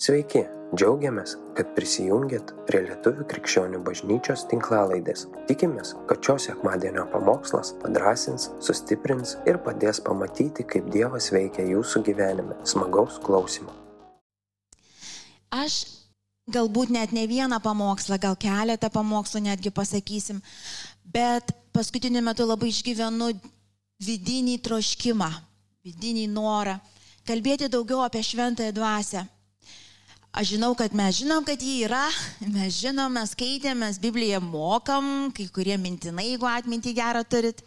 Sveiki, džiaugiamės, kad prisijungiat prie Lietuvių krikščionių bažnyčios tinklalaidės. Tikimės, kad šios sekmadienio pamokslas padrasins, sustiprins ir padės pamatyti, kaip Dievas veikia jūsų gyvenime. Smagaus klausimų. Aš galbūt net ne vieną pamokslą, gal keletą pamokslų netgi pasakysim, bet paskutiniu metu labai išgyvenu vidinį troškimą, vidinį norą kalbėti daugiau apie šventąją dvasę. Aš žinau, kad mes žinom, kad ji yra, mes žinom, mes skaitėm, mes Bibliją mokam, kai kurie mintinai, jeigu atmintį gerą turit.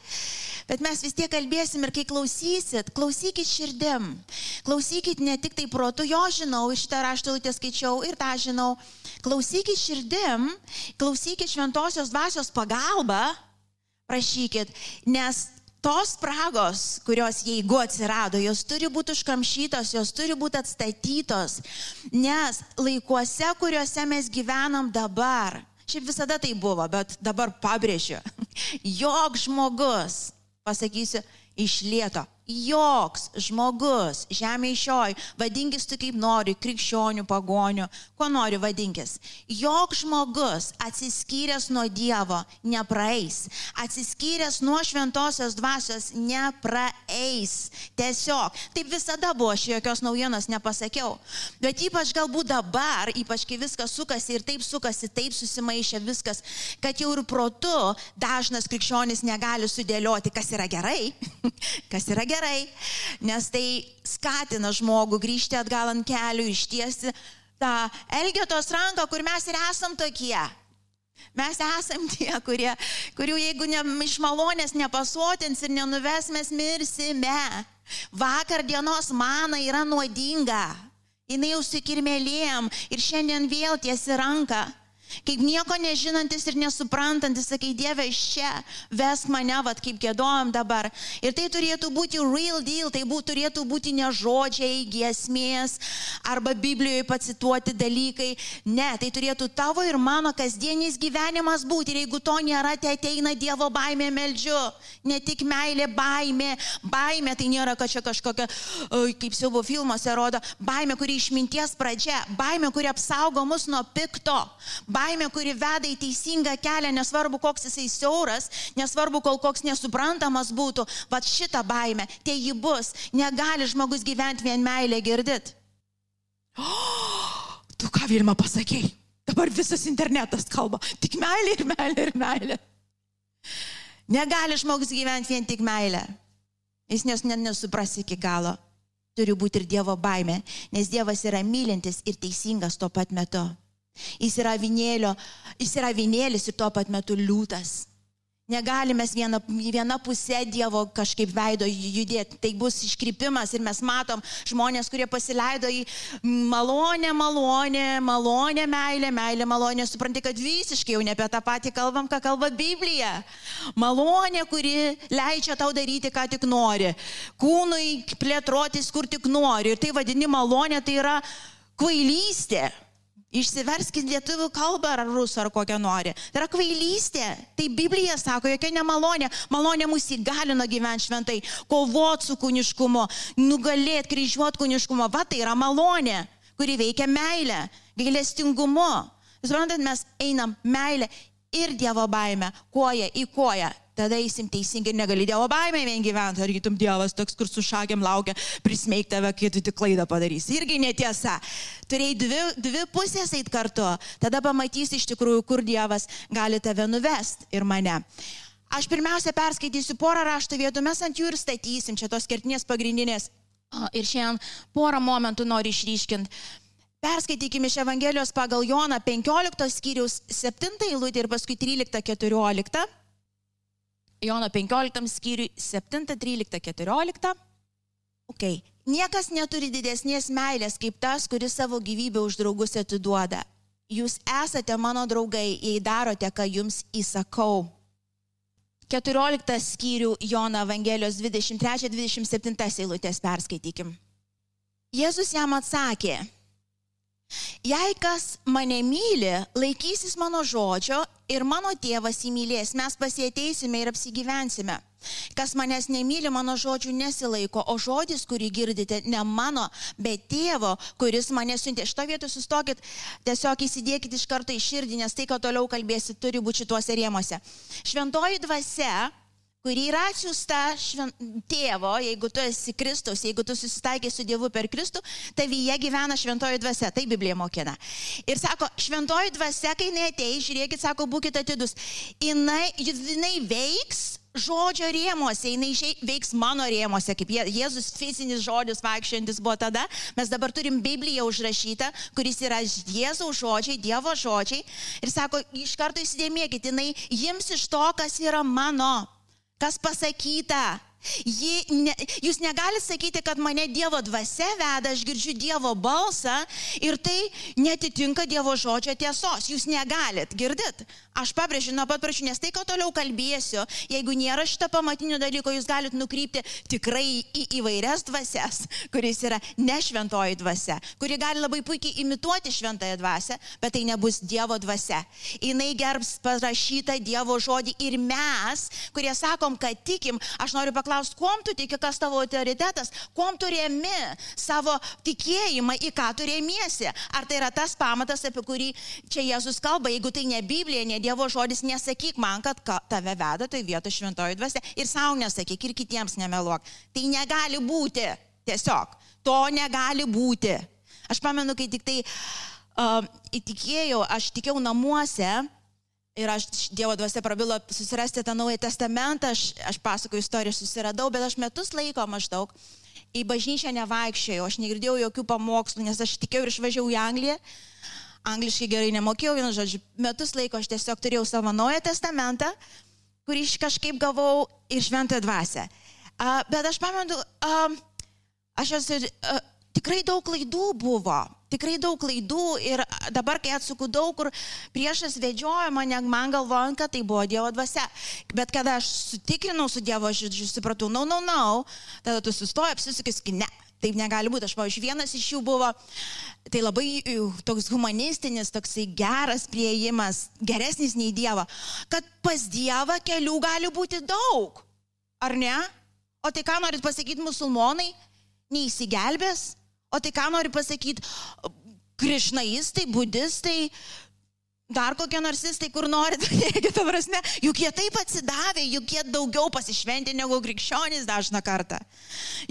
Bet mes vis tiek kalbėsim ir kai klausysit, klausykit širdim. Klausykit ne tik tai protu, jo žinau, šitą raštulutę skaičiau ir tą žinau. Klausykit širdim, klausykit šventosios dvasios pagalba, prašykit, nes tos spragos, kurios jeigu atsirado, jos turi būti užkamšytos, jos turi būti atstatytos, nes laikuose, kuriuose mes gyvenam dabar, šiaip visada tai buvo, bet dabar pabrėžiu, jog žmogus, pasakysiu, išlieto joks žmogus žemė šioj, vadinkis tu kaip nori, krikščionių, pagonių, ko nori vadinkis, joks žmogus atsiskyręs nuo Dievo nepraeis, atsiskyręs nuo šventosios dvasios nepraeis. Tiesiog, taip visada buvo, aš jokios naujienos nepasakiau, bet ypač galbūt dabar, ypač kai viskas sukasi ir taip sukasi, taip susimaišė viskas, kad jau ir protu dažnas krikščionis negali sudėlioti, kas yra gerai, kas yra gerai gerai, nes tai skatina žmogų grįžti atgal ant kelių, ištiesti tą Elgetos ranką, kur mes ir esam tokie. Mes esam tie, kurie, kurių jeigu ne, iš malonės nepasotins ir nenuves, mes mirsime. Vakar dienos mana yra nuodinga. Jis jau sukirmėlėjom ir šiandien vėl tiesi ranką. Kaip nieko nežinantis ir nesuprantantis, sakai, Dieve, iš čia ves mane, vad kaip gėdojom dabar. Ir tai turėtų būti real deal, tai bū, turėtų būti ne žodžiai, giesmės arba Biblijoje pacituoti dalykai. Ne, tai turėtų tavo ir mano kasdienis gyvenimas būti. Ir jeigu to nėra, tai ateina Dievo baimė meldžiu. Ne tik meilė, baimė. Baimė tai nėra kažkokia, kažkokia kaip siaubo filmuose rodo, baimė, kuri išminties pradžia, baimė, kuri apsaugo mus nuo pikto. Baimė, baimė, kuri veda į teisingą kelią, nesvarbu, koks jisai siauras, nesvarbu, kol koks nesuprantamas būtų, bet šitą baimę, tai ji bus, negali žmogus gyventi vien meilė girdit. Oh, tu ką Vilma pasakėjai? Dabar visas internetas kalba, tik meilė ir meilė ir meilė. Negali žmogus gyventi vien tik meilę. Jis nes, nesupras iki galo. Turi būti ir Dievo baime, nes Dievas yra mylintis ir teisingas tuo pat metu. Jis yra vinėlio, jis yra vinėlis ir tuo pat metu liūtas. Negalime viena, viena pusė Dievo kažkaip veido judėti. Tai bus iškrypimas ir mes matom žmonės, kurie pasileido į malonę, malonę, malonę, meilę, meilę, malonę. Supranti, kad visiškai jau ne apie tą patį kalbam, ką kalba Biblija. Malonė, kuri leidžia tau daryti, ką tik nori. Kūnui plėtrotis, kur tik nori. Ir tai vadini malonė, tai yra kvailystė. Išsiverskit lietuvių kalbą ar rusų ar kokią nori. Tai yra kvailystė. Tai Biblija sako, jokia nemalonė. Malonė mus įgalino gyventi šventai, kovoti su kūniškumu, nugalėti, kryžiuoti kūniškumu. Va tai yra malonė, kuri veikia meilę, gailestingumu. Suprantat, mes einam meilę ir Dievo baimę, koja į koją tada eisim teisingai ir negali Dievo baimė vien gyventi, ar kitum Dievas toks, kur su šakiam laukia, prismeig tave, kai tu tik klaidą padarysi. Irgi netiesa. Turėjai dvi, dvi pusės eit kartu, tada pamatysi iš tikrųjų, kur Dievas gali tave nuvest ir mane. Aš pirmiausia perskaitysiu porą rašto vietų, mes ant jų ir statysim, čia tos kertinės pagrindinės. Ir šiandien porą momentų noriu išryškinti. Perskaitykime iš Evangelijos pagal Joną 15 skyrius 7 eilutę ir paskui 13-14. Jono 15 skyriui 7, 13, 14. Ok. Niekas neturi didesnės meilės kaip tas, kuris savo gyvybę už draugus atiduoda. Jūs esate mano draugai, jei darote, ką jums įsakau. 14 skyrių Jono Evangelijos 23-27 eilutės perskaitykim. Jėzus jam atsakė, Jei kas mane myli, laikysis mano žodžio ir mano tėvas įmylės, mes pasieteisime ir apsigyvensime. Kas manęs nemyli, mano žodžių nesilaiko, o žodis, kurį girdite, ne mano, bet tėvo, kuris mane siuntė. Šitą vietą sustokit, tiesiog įsidėkit iš karto į širdį, nes tai, ką toliau kalbėsit, turi būti šituose rėmose. Šventoji dvasia kuri yra švent... tėvo, jeigu tu esi Kristus, jeigu tu susitaikė su Dievu per Kristų, tavyje gyvena šventoji dvasia, tai Biblija mokina. Ir sako, šventoji dvasia, kai jinai ateis, žiūrėkit, sako, būkite atidus, jinai, jinai veiks žodžio rėmuose, jinai veiks mano rėmuose, kaip Jėzus fizinis žodis vaikščiantis buvo tada, mes dabar turim Bibliją užrašytą, kuris yra Jėzaus žodžiai, Dievo žodžiai. Ir sako, iš karto įsidėmėkit, jinai jiems iš to, kas yra mano kas pasakyta. Ji, ne, jūs negalite sakyti, kad mane Dievo dvasia veda, aš girdžiu Dievo balsą ir tai netitinka Dievo žodžio tiesos. Jūs negalit, girdit? Aš pabrėžiu nuo pat pradžių, nes tai, ko toliau kalbėsiu, jeigu nėra šito pamatinio dalyko, jūs galite nukrypti tikrai į įvairias dvasias, kuris yra ne šventoji dvasia, kuri gali labai puikiai imituoti šventąją dvasę, bet tai nebus Dievo dvasia. Jis gerbs parašytą Dievo žodį ir mes, kurie sakom, kad tikim, aš noriu paklausti, kuom tu tiki, kas tavo autoritetas, kuom tu remi savo tikėjimą, į ką tu remiesi. Ar tai yra tas pamatas, apie kurį čia Jėzus kalba, jeigu tai ne Biblija, ne Dievo žodis, nesakyk man, kad tave veda tai vieta šventoji dvasia ir savo nesakyk ir kitiems nemeluok. Tai negali būti. Tiesiog. To negali būti. Aš pamenu, kai tik tai uh, įtikėjau, aš tikėjau namuose ir aš Dievo dvasia prabilo susirasti tą Naują Testamentą, aš, aš pasakoju istoriją, susiradau, bet aš metus laiko maždaug į bažnyčią nevaikščiojau, aš negirdėjau jokių pamokslų, nes aš tikėjau ir išvažiavau į Angliją angliškai gerai nemokėjau, vienu žodžiu, metus laiko aš tiesiog turėjau savo naują testamentą, kurį aš kažkaip gavau iš šventą dvasę. Uh, bet aš pamenu, uh, aš esu, uh, tikrai daug klaidų buvo, tikrai daug klaidų ir dabar, kai atsuku daug kur priešas vedžiojo mane, man galvojant, kad tai buvo Dievo dvasia. Bet kada aš sutikrinau su Dievo, aš, supratau, no, no, no, tada tu sustoji, apsisukis, ne, taip negali būti. Aš, pavyzdžiui, vienas iš jų buvo, tai labai toks humanistinis, toksai geras prieimas, geresnis nei Dievo, kad pas Dievą kelių gali būti daug. Ar ne? O tai ką norit pasakyti musulmonai? Neįsigelbės? O tai ką nori pasakyti krišnaistai, budistai, dar kokie narsistai, kur norit, ta prasme, juk jie taip atsidavė, juk jie daugiau pasišventė negu krikščionys dažną kartą.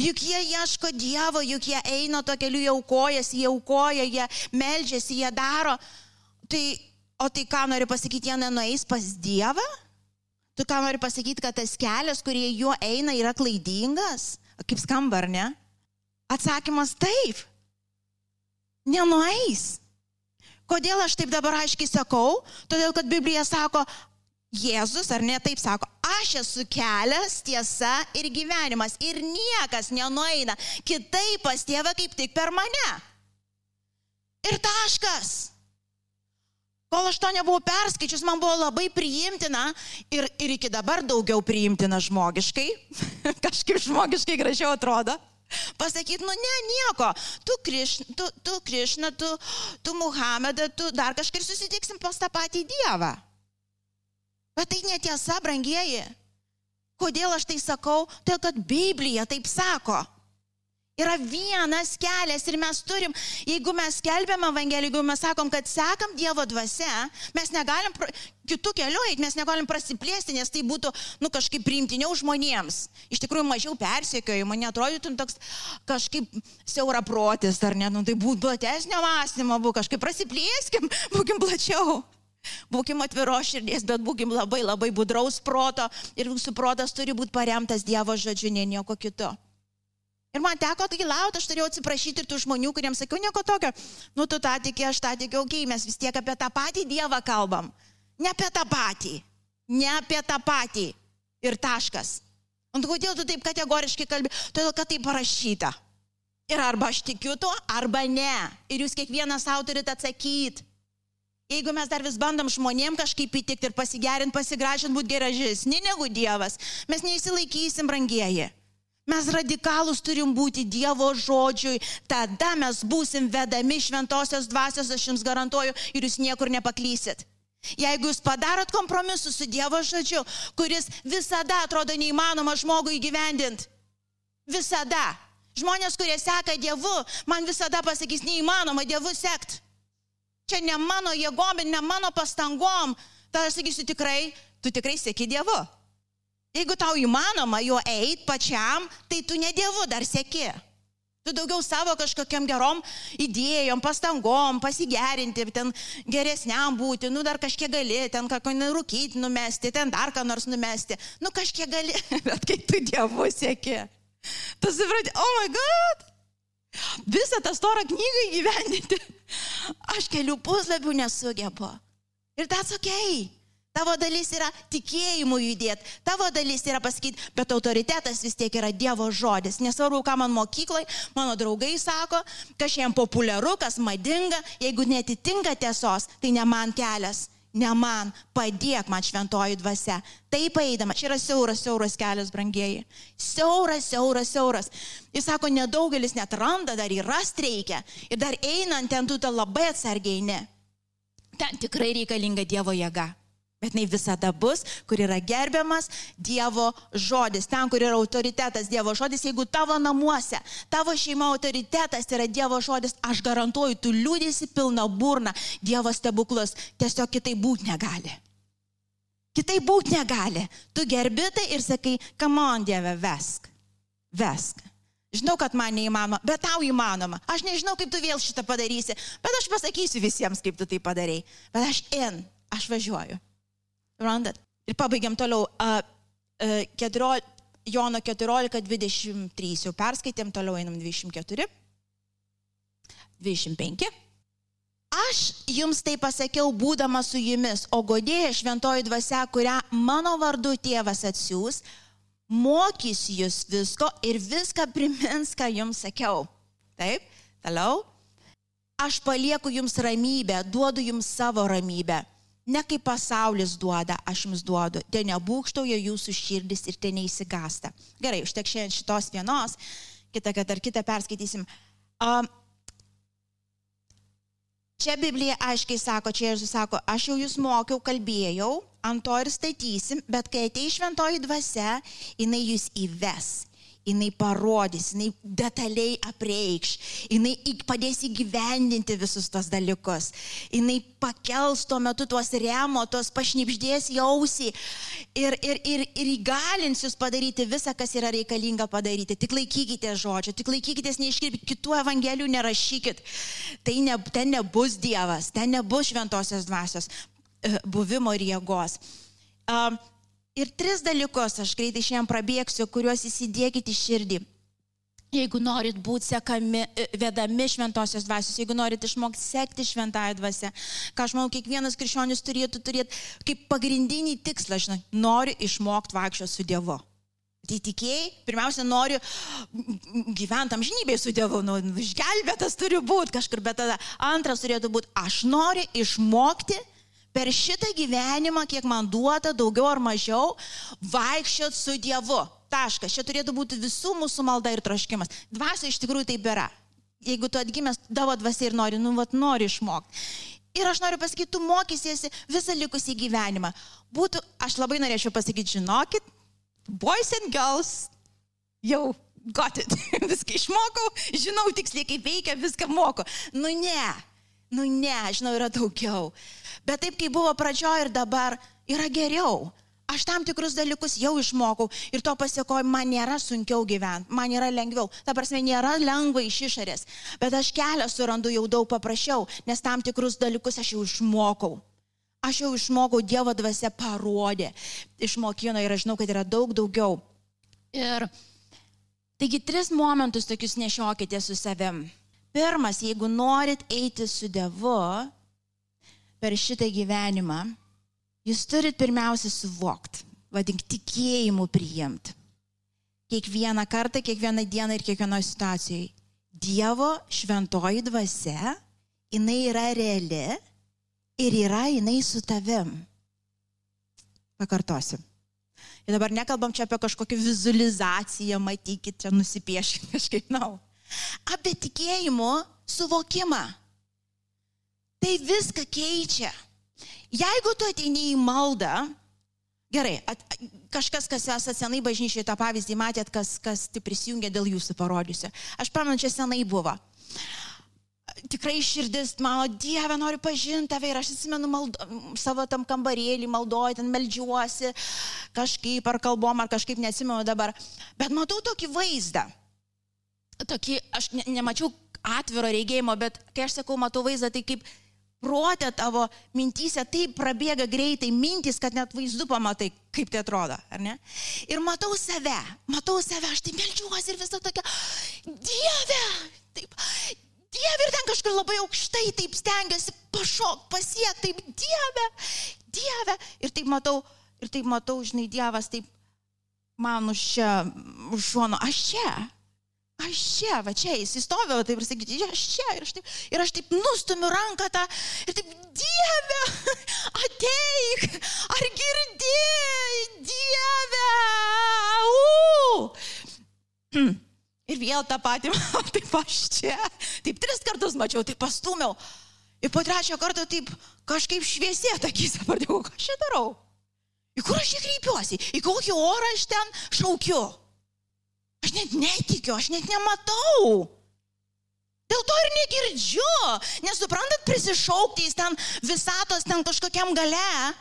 Juk jie ieško Dievo, juk jie eina to keliu, jie aukojasi, jie aukoja, jie melžiasi, jie daro. Tai, o tai ką nori pasakyti, jie nenueis pas Dievą? Tu ką nori pasakyti, kad tas kelias, kurie juo eina, yra klaidingas? Kaip skamba, ar ne? Atsakymas taip. Nenueis. Kodėl aš taip dabar aiškiai sakau? Todėl, kad Biblija sako, Jėzus, ar ne taip sako, aš esu kelias, tiesa ir gyvenimas ir niekas nenueina kitaip pas tėvą kaip tik per mane. Ir taškas. Kol aš to nebuvau perskaičius, man buvo labai priimtina ir, ir iki dabar daugiau priimtina žmogiškai. Kažkaip žmogiškai gražiau atrodo. Pasakyti, nu ne, nieko, tu Krišna, tu, tu, Krišna, tu, tu Muhamedą, tu dar kažkaip susitiksim pas tą patį Dievą. Bet tai netiesa, brangieji. Kodėl aš tai sakau? Tai kad Biblija taip sako. Yra vienas kelias ir mes turim, jeigu mes skelbiam Evangeliją, jeigu mes sakom, kad sekam Dievo dvasia, mes negalim kitų kelių eiti, mes negalim prasiplėsti, nes tai būtų, nu, kažkaip priimtiniau žmonėms. Iš tikrųjų, mažiau persiekiojo, man netrodytum toks kažkaip siauraprotis, ar ne, nu, tai būtų platesnio mąstymo, būtų kažkaip prasiplėskim, būkim plačiau. Būkim atviros širdies, bet būkim labai labai budraus proto ir jūsų protas turi būti paremtas Dievo žodžiu, ne nieko kito. Ir man teko gailauti, aš turėjau atsiprašyti ir tų žmonių, kuriems sakiau nieko tokio. Nu, tu tą tikė, aš tą tikėjau, okei, okay, mes vis tiek apie tą patį Dievą kalbam. Ne apie tą patį. Ne apie tą patį. Ir taškas. Ant kodėl tu taip kategoriškai kalbi? Todėl, kad tai parašyta. Ir arba aš tikiu tuo, arba ne. Ir jūs kiekvienas savo turite atsakyti. Jeigu mes dar vis bandom žmonėm kažkaip įtikti ir pasigerinti, pasigražinti, būti geražesni negu Dievas, mes neįsilaikysim, brangieji. Mes radikalus turim būti Dievo žodžiui, tada mes būsim vedami šventosios dvasios, aš jums garantuoju, ir jūs niekur nepaklysit. Jeigu jūs padarot kompromisus su Dievo žodžiu, kuris visada atrodo neįmanoma žmogui įgyvendinti. Visada. Žmonės, kurie seka Dievu, man visada pasakys, neįmanoma Dievu sekti. Čia ne mano jėgom ne mano pastangom. Tada aš sakysiu tikrai, tu tikrai sėki Dievu. Jeigu tau įmanoma jo eit pačiam, tai tu ne Dievu dar sėki. Tu daugiau savo kažkokiam gerom idėjom, pastangom, pasigerinti, ten geresniam būti, nu dar kažkiek gali, ten ką nerūkyti numesti, ten dar ką nors numesti. Nu kažkiek gali, bet kai tu Dievu sėki, tu supranti, oh my god, visą tą storą knygą įgyvendinti. Aš kelių puslapių nesugebu. Ir that's ok. Tavo dalis yra tikėjimu judėti, tavo dalis yra pasakyti, bet autoritetas vis tiek yra Dievo žodis. Nesvarbu, ką man mokyklai, mano draugai sako, kas jiems populiaru, kas madinga, jeigu netitinka tiesos, tai ne man kelias, ne man, padėk man šventoji dvasia. Taip eidama, čia yra siauras, siauras kelias, brangieji. Siauras, siauras, siauras. Jis sako, nedaugelis net randa, dar įrast reikia. Ir dar einant ten tu tą labai atsargiai ne. Ten tikrai reikalinga Dievo jėga. Bet jinai visada bus, kur yra gerbiamas Dievo žodis. Ten, kur yra autoritetas Dievo žodis, jeigu tavo namuose, tavo šeima autoritetas yra Dievo žodis, aš garantuoju, tu liūdėsi pilną burną Dievo stebuklus. Tiesiog kitai būti negali. Kitai būti negali. Tu gerbi tai ir sakai, come on Dieve, vesk. Vesk. Žinau, kad man neįmanoma, bet tau įmanoma. Aš nežinau, kaip tu vėl šitą padarysi, bet aš pasakysiu visiems, kaip tu tai padarai. Bet aš in, aš važiuoju. Randat. Ir pabaigiam toliau. Uh, uh, 14, Jono 14, 23. Jau perskaitėm, toliau einam 24. 25. Aš jums tai pasakiau, būdama su jumis, o godėja šventoji dvasia, kurią mano vardu tėvas atsiūs, mokys jūs visko ir viską primins, ką jums sakiau. Taip, toliau. Aš palieku jums ramybę, duodu jums savo ramybę. Ne kaip pasaulis duoda, aš jums duodu. Ten nebūkštauja jūsų širdis ir ten neįsigasta. Gerai, užtek šiandien šitos vienos, kitą kartą ar kitą perskaitysim. Um, čia Biblija aiškiai sako, čia Jėzus sako, aš jau jūs mokiau, kalbėjau, ant to ir statysim, bet kai ateis šventoji dvasia, jinai jūs įves jinai parodys, jinai detaliai apreikš, jinai padės įgyvendinti visus tos dalykus, jinai pakels tuo metu tuos remo, tuos pašnipždės jausį ir, ir, ir, ir įgalins jūs padaryti visą, kas yra reikalinga padaryti. Tik laikykite žodžio, tik laikykitės, neiškirpkite, kitų evangelijų nerašykit. Tai ne, ten nebus Dievas, ten nebus šventosios dvasios e, buvimo ir jėgos. Um, Ir tris dalykus aš greitai šiandien prabėgsiu, kuriuos įsidėkite į širdį. Jeigu norit būti sekami, e, vedami šventosios dvasios, jeigu norit išmokti sekti šventąją dvasę, ką aš manau, kiekvienas krikščionis turėtų turėti kaip pagrindinį tikslą, žinai, nori išmokti vaikščioti su Dievu. Tai tikėjai, pirmiausia, noriu gyventi amžinybėje su Dievu, nu, išgelbėtas turi būti kažkur, bet tada antras turėtų būti, aš noriu išmokti per šitą gyvenimą, kiek man duota, daugiau ar mažiau, vaikščiot su Dievu. Taškas. Čia turėtų būti visų mūsų malda ir troškimas. Dvasia iš tikrųjų taip yra. Jeigu tu atgimęs tavo dvasia ir nori, nu, vat, nori išmokti. Ir aš noriu pasakyti, tu mokysiesi visą likusį gyvenimą. Būtų, aš labai norėčiau pasakyti, žinokit, boys and girls, jau got it. viską išmokau, žinau tiksliai, kaip veikia, viską moku. Nu ne, nu ne, žinau, yra daugiau. Bet taip kaip buvo pradžioje ir dabar, yra geriau. Aš tam tikrus dalykus jau išmokau ir to pasiekoju, man nėra sunkiau gyventi, man yra lengviau. Ta prasme, nėra lengva iš išorės, bet aš kelią surandu jau daug paprasčiau, nes tam tikrus dalykus aš jau išmokau. Aš jau išmokau, Dievo dvasia parodė, išmokino ir aš žinau, kad yra daug daugiau. Ir taigi tris momentus tokius nešiokite su savim. Pirmas, jeigu norit eiti su Dievu, per šitą gyvenimą, jūs turit pirmiausia suvokti, vadink tikėjimu priimti. Kiekvieną kartą, kiekvieną dieną ir kiekvienoje situacijoje. Dievo šventoji dvasia, jinai yra reali ir yra jinai su tavim. Pakartosiu. Ir dabar nekalbam čia apie kažkokią vizualizaciją, matykit, čia nusipieškit kažkaip, na. No. Apie tikėjimo suvokimą. Tai viską keičia. Jeigu tu ateini į maldą, gerai, at, kažkas, kas esate senai bažnyčiai tą pavyzdį matėt, kas, kas tai prisijungia dėl jūsų parodysiu. Aš pamenu, čia senai buvo. Tikrai širdis, mano Dieve, noriu pažinti tave ir aš atsimenu maldo, savo tam kambarėlį, maldoju, ten melžiuosi, kažkaip ar kalbom, ar kažkaip neatsimenu dabar. Bet matau tokį vaizdą. Tokį, aš ne, nemačiau atviro regėjimo, bet kai aš sakau, matau vaizdą, tai kaip protė tavo mintysė taip prabėga greitai mintis, kad net vaizdu pamatai, kaip tai atrodo, ar ne? Ir matau save, matau save, aš tai melčiuosi ir visą tokia, Dieve, taip, Dieve ir ten kažkur labai aukštai, taip stengiuosi pašok, pasiekti, taip, Dieve, Dieve. Ir taip matau, ir taip matau, žinai, Dievas taip man už čia, už šono, aš čia aš čia, va čia, jis įstovė, taip ir sakyti, aš čia, ir aš taip, ir aš taip nustumiu ranką tą, ir taip, Dieve, ateik, ar girdėjai, Dieve, u. Ir vėl tą patį, taip aš čia, taip tris kartus mačiau, taip pastumiau. Ir po trečio karto taip kažkaip šviesėt akise pradėjau, ką aš čia darau. Į kur aš čia kreipiuosi, į kokį orą aš ten šaukiu. Aš net netikiu, aš net nematau. Dėl to ir negirdžiu. Nesuprantat, prisišaukti jis ten visatos ten kažkokiam gale.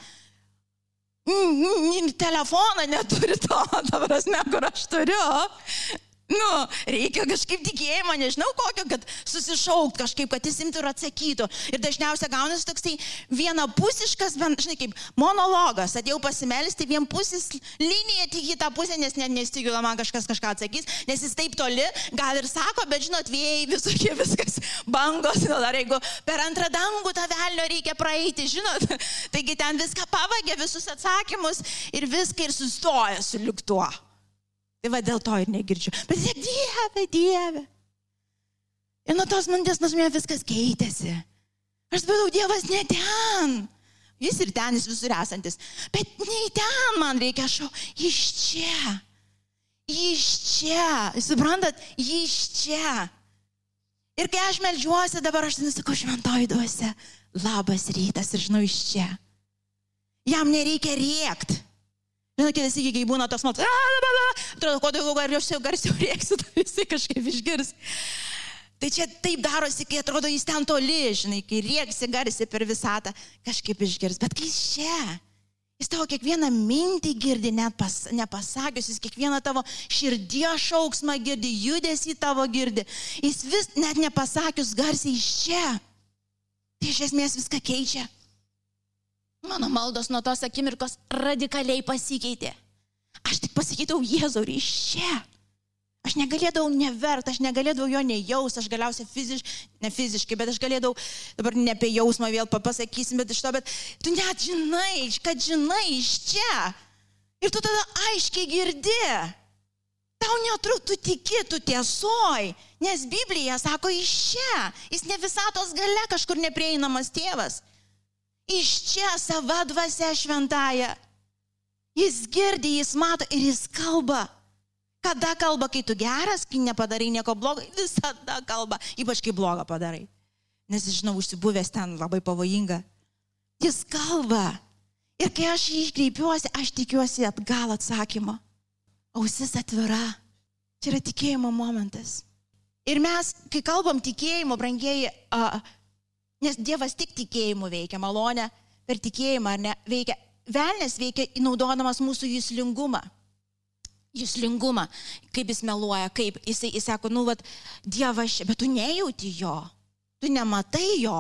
Telefoną neturi to, ta prasme, kur aš turiu. Nu, reikia kažkaip tikėjimo, nežinau kokio, kad susišaukt kažkaip, kad jis imtų ir atsakytų. Ir dažniausiai gaunasi toksai vienapusiškas, žinai, kaip monologas. Atėjau pasimelsti vienpusis linija tik į tą pusę, nes net nestigiu, man kažkas kažką atsakys, nes jis taip toli, gal ir sako, bet žinot, vėjai visokie viskas, bangos, nu, dar jeigu per antrą dangų tą velnio reikia praeiti, žinot, taigi ten viską pavagė, visus atsakymus ir viską ir sustoja su liuktuo. Tai va dėl to ir negirdžiu. Bet tiek Dieve, Dieve. Ir nuo tos minties nusmė viskas keitėsi. Aš supratau, Dievas ne ten. Jis ir ten, jis visur esantis. Bet ne ten man reikia, aš iš čia. Iš čia. Suprantat, iš čia. Ir kai aš melžiuosi, dabar aš nesakau šventoji duose. Labas rytas ir žinau iš čia. Jam nereikia rėkti. Žinai, kitas iki, kai būna toks maltas, atrodo, kuo daugiau garsiau, garsiau rėksiu, tai visi kažkaip išgirs. Tai čia taip darosi, kai atrodo jis ten toli, žinai, kai rėksi garsiai per visatą, kažkaip išgirs. Bet kai čia, jis tavo kiekvieną mintį girdi, net pas, nepasakius, jis kiekvieną tavo širdies šauksmą girdi, judesi tavo girdi. Jis vis net nepasakius garsiai iš čia. Tai iš esmės viską keičia. Mano maldos nuo tos akimirkos radikaliai pasikeitė. Aš tik pasakytau Jėzau iš čia. Aš negalėdavau nevert, aš negalėdavau jo nejaus, aš galiausiai fiziškai, ne fiziškai, bet aš galėdavau, dabar ne apie jausmą vėl pasakysim, bet iš to, bet tu net žinai, kad žinai iš čia. Ir tu tada aiškiai girdi. Tau netruk, tu tiki, tu tiesoj, nes Biblija sako iš čia. Jis ne visatos gale kažkur neprieinamas tėvas. Iš čia sava dvasia šventąją. Jis girdi, jis mato ir jis kalba. Kada kalba, kai tu geras, kai nepadarai nieko blogo, visada kalba, ypač kai blogą padarai. Nes, žinau, užsibuvęs ten labai pavojinga. Jis kalba. Ir kai aš jį kreipiuosi, aš tikiuosi atgal atsakymo. Ausis atvira. Čia yra tikėjimo momentas. Ir mes, kai kalbam tikėjimo, brangieji, uh, Nes Dievas tik tikėjimu veikia, malonė per tikėjimą, ar ne, veikia. Velnes veikia naudodamas mūsų jūslingumą. Jūslingumą, kaip jis meluoja, kaip jisai, jis sako, nu, vad, Dievas, bet tu nejauti jo, tu nematai jo,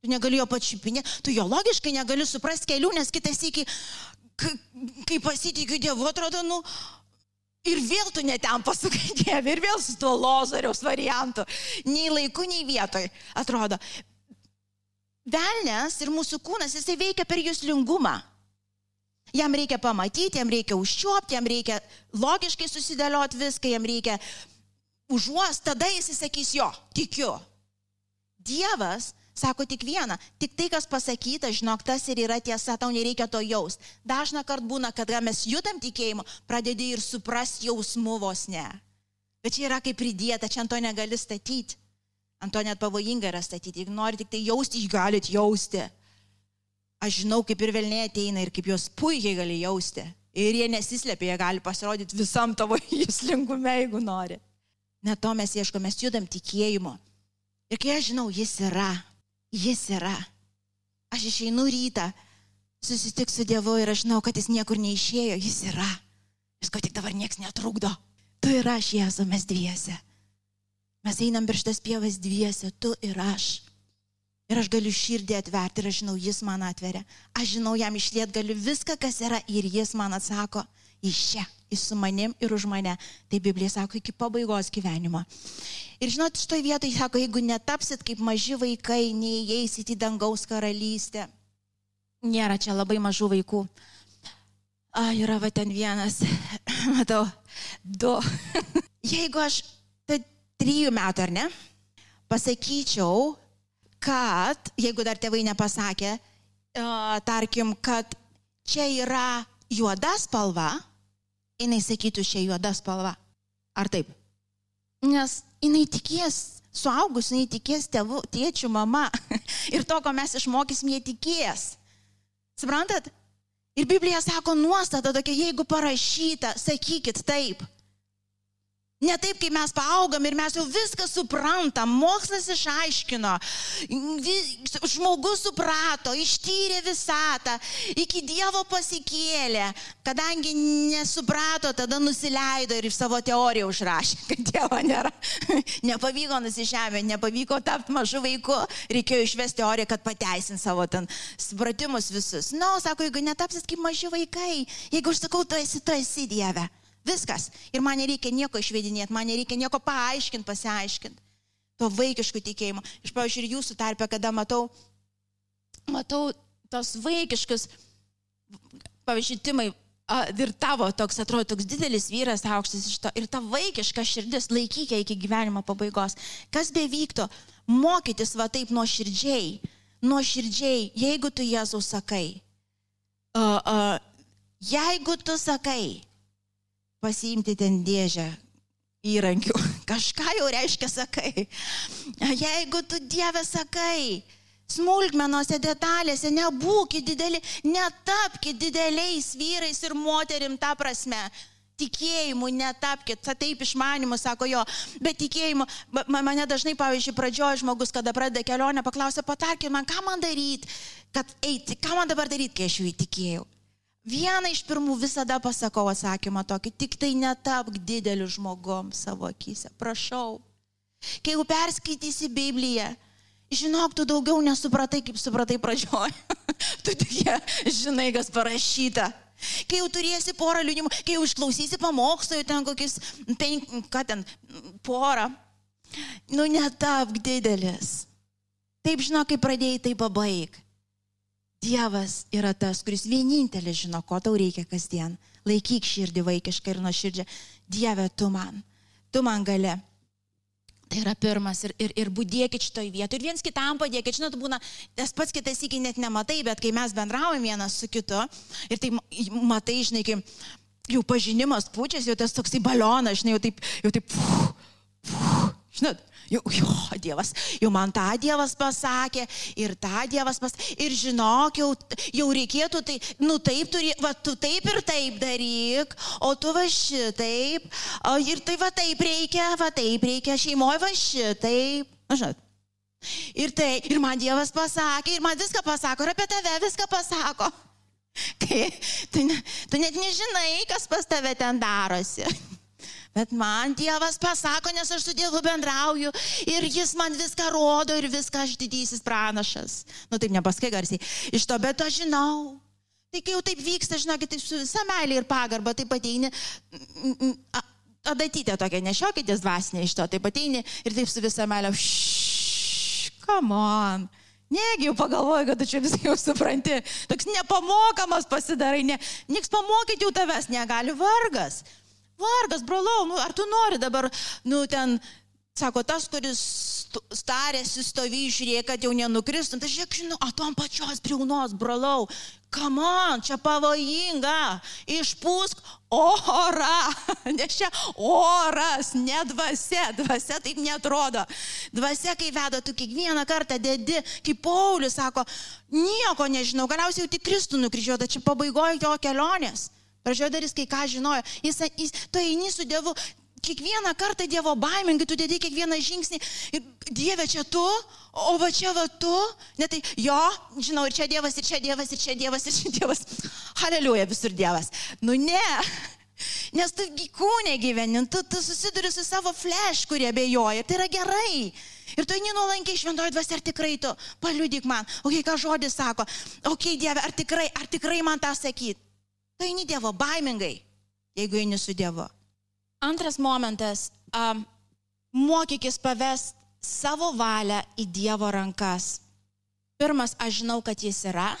tu negali jo pačiupinėti, tu jo logiškai negali suprasti kelių, nes kitas iki, kai pasitikiu Dievu, atrodo, nu, Ir vėl tu netem pasukai Dievę, ir vėl su tuo lozoriaus variantu. Nei laiku, nei vietoj. Atrodo. Velnes ir mūsų kūnas, jisai veikia per jūslingumą. Jam reikia pamatyti, jam reikia užčiuopti, jam reikia logiškai susidėlioti viską, jam reikia užuos, tada jis sakys jo, tikiu. Dievas sako tik vieną, tik tai, kas pasakyta, žinok, tas ir yra tiesa, tau nereikia to jaus. Dažna kart būna, kad mes judam tikėjimu, pradedi ir supras jausmų vos ne. Bet čia yra kaip pridėta, čia ant to negali statyti. Ant to net pavojinga yra statyti. Jeigu nori tik tai jausti, jūs galit jausti. aš žinau, kaip ir velnė ateina ir kaip jos puikiai gali jausti. Ir jie nesislėpia, jie gali pasirodyti visam tavo įslingume, jeigu nori. Net to mes ieškome, mes judam tikėjimo. Ir kai aš žinau, jis yra, jis yra. Aš išeinu rytą, susitiksiu su Dievu ir aš žinau, kad jis niekur neišėjo, jis yra. Jis ko tik dabar niekas netrukdo. Tu ir aš, Jėzu, mes dviese. Mes einam per šitas pievas dviese, tu ir aš. Ir aš galiu širdį atverti ir aš žinau, jis man atveria. Aš žinau, jam išliet galiu viską, kas yra ir jis man atsako, iš čia, jis su manim ir už mane. Tai Biblija sako, iki pabaigos gyvenimo. Ir žinot, šitoje vietoje sako, jeigu netapsit kaip maži vaikai, neįeisit į dangaus karalystę. Nėra čia labai mažų vaikų. A, yra va ten vienas, matau, du. jeigu aš, trijų metų ar ne, pasakyčiau, kad, jeigu dar tėvai nepasakė, uh, tarkim, kad čia yra juoda spalva, jinai sakytų, čia juoda spalva. Ar taip? Nes jinai tikės, suaugus, jinai tikės tėvų, tėčių, mama. Ir to, ko mes išmokysim, jie tikės. Suprantat? Ir Biblija sako nuostata tokia, jeigu parašyta, sakykit taip. Ne taip, kaip mes paaugam ir mes jau viską suprantam, mokslas išaiškino, žmogus suprato, ištyrė visatą, iki Dievo pasikėlė, kadangi nesuprato, tada nusileido ir savo teoriją užrašė, kad Dievo nėra. Nepavyko nusižemė, nepavyko tapti mažu vaiku, reikėjo išvesti teoriją, kad pateisint savo ten supratimus visus. Na, no, sako, jeigu netapsit kaip maži vaikai, jeigu aš sakau, tu esi, tu esi Dieve. Viskas. Ir man nereikia nieko išvedinėti, man nereikia nieko paaiškinti, pasiaiškinti. To vaikiškų tikėjimo. Iš pavyzdžiui, ir jūsų tarpe, kada matau, matau tos vaikiškus, pavyzdžiui, timai, ir tavo toks atrodo toks didelis vyras, aukštas iš to, ir ta vaikiška širdis laikykė iki gyvenimo pabaigos. Kas bevyktų, mokytis va taip nuo širdžiai, nuo širdžiai, jeigu tu Jėzau sakai, uh, uh, jeigu tu sakai, pasiimti ten dėžę įrankių. Kažką jau reiškia sakai. Jeigu tu Dieve sakai, smulkmenose, detalėse, nebūkit dideli, netapkite dideliais vyrais ir moterim tą prasme. Tikėjimu netapkite, taip išmanimu, sako jo, bet tikėjimu, mane dažnai, pavyzdžiui, pradžioje žmogus, kada pradeda kelionę, paklausia, patarkit man, ką man daryti, kad eiti, ką man dabar daryti, kai aš jų įtikėjau. Vieną iš pirmų visada pasakau atsakymą tokį, tik tai netapk dideliu žmogum savo akise, prašau. Kai jau perskaitysi Bibliją, žinok, tu daugiau nesupratai, kaip supratai pradžioj. tu tik žinai, kas parašyta. Kai jau turėsi porą liūdimų, kai jau išklausysi pamokslą, ten kokius, penk, ką ten, porą, nu netapk didelis. Taip žinok, kai pradėjai, tai pabaig. Dievas yra tas, kuris vienintelis žino, ko tau reikia kasdien. Laikyk širdį vaikišką ir nuoširdžią. Dieve, tu man, tu man gali. Tai yra pirmas ir, ir, ir būdėkit šitoj vietoje. Ir viens kitam padėkit. Žinot, būna, tas pats kitas iki net nematai, bet kai mes bendraujam vienas su kitu ir tai matai, žinai, kai jau pažinimas pučiasi, jau tas toksai balionas, žinai, jau taip, jau taip, puf, puf, žinot, Jau, jo, Dievas, jau man tą Dievas pasakė ir tą Dievas pasakė. Ir žinok, jau, jau reikėtų tai, nu taip turi, va tu taip ir taip daryk, o tu va šitaip, o ir tai va taip reikia, va taip reikia šeimoje va šitaip. Na, žinot. Ir tai, ir man Dievas pasakė, ir man viską pasako, ir apie tave viską pasako. Kai tu, tu net nežinai, kas pas tave ten darosi. Bet man Dievas pasako, nes aš su Dievu bendrauju ir Jis man viską rodo ir viską aš didysis pranašas. Nu taip nepaskai garsiai. Iš to, bet aš žinau. Tai kai jau taip vyksta, žinokit, taip su visa meilė ir pagarba, taip ateini, adatytė tokia, nešiokitės dvasinė iš to, taip ateini ir taip su visa meilė, ššš, come on. Negi jau pagalvoju, kad tu čia viską jau supranti. Toks nepamokamas pasidarai, ne, nieks pamokyti jau tavęs negali, vargas. Vargas, brolau, nu, ar tu nori dabar, nu, ten Sako, tas, kuris starėsi, stovy, žiūrėk, kad jau nenukristum, tai žiūrėk, žinau, atom pačios briaunos, brolau, come on, čia pavojinga, išpūsk orą, nes čia oras, ne dvasia, dvasia taip netrodo. Dvasia, kai veda, tu kiekvieną kartą dedi, kaip Paulius sako, nieko nežinau, galiausiai jau tik Kristų nukryžiuota, čia pabaigoje jo kelionės. Pradžioje darys kai ką žinojo, jis, jis, tu eini su Dievu, kiekvieną kartą Dievo baimingai, tu dedi kiekvieną žingsnį Dieve čia tu, o va čia va tu, ne tai jo, žinau, ir čia Dievas, ir čia Dievas, ir čia Dievas, ir čia Dievas. Haleliuja visur Dievas. Nu ne. Nes tu kūnė gyveni, tu, tu susiduri su savo flash, kurie bejoja. Tai yra gerai. Ir tu eini nuolankiai šventoji dvasia, ar tikrai tu, paliudyk man, o okay, ką žodis sako, o okay, Dieve, ar tikrai, ar tikrai man tą sakyti. Tu eini Dievo baimingai, jeigu eini su Dievu. Antras momentas um, - mokykis pavest savo valią į Dievo rankas. Pirmas, aš žinau, kad jis yra.